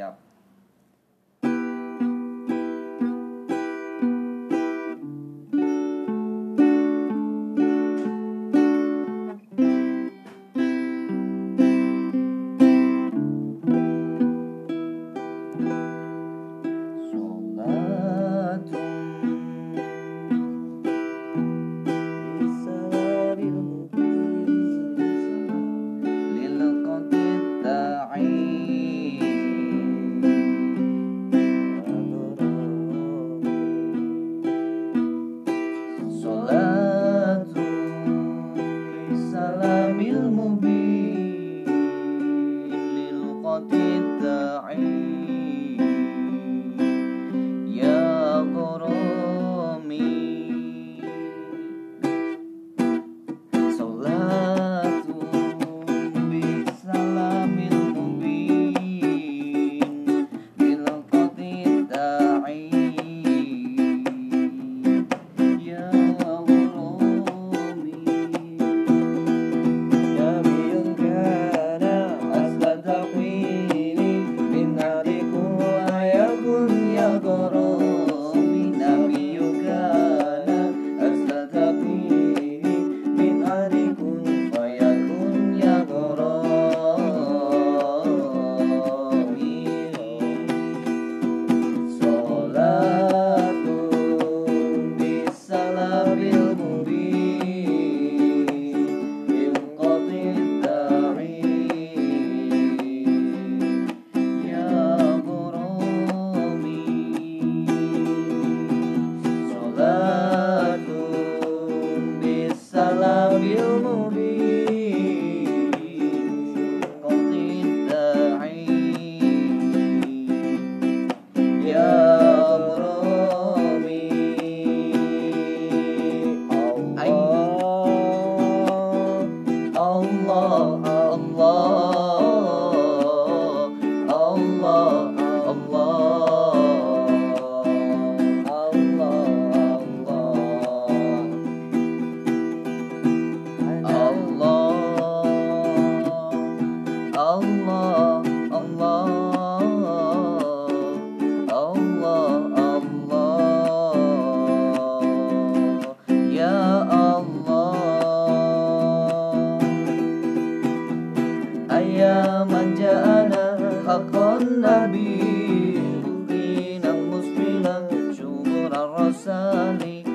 Yeah. I love you movie. Aya manjaana hakon nabi. Mukinan muslimah Syumur al-rasali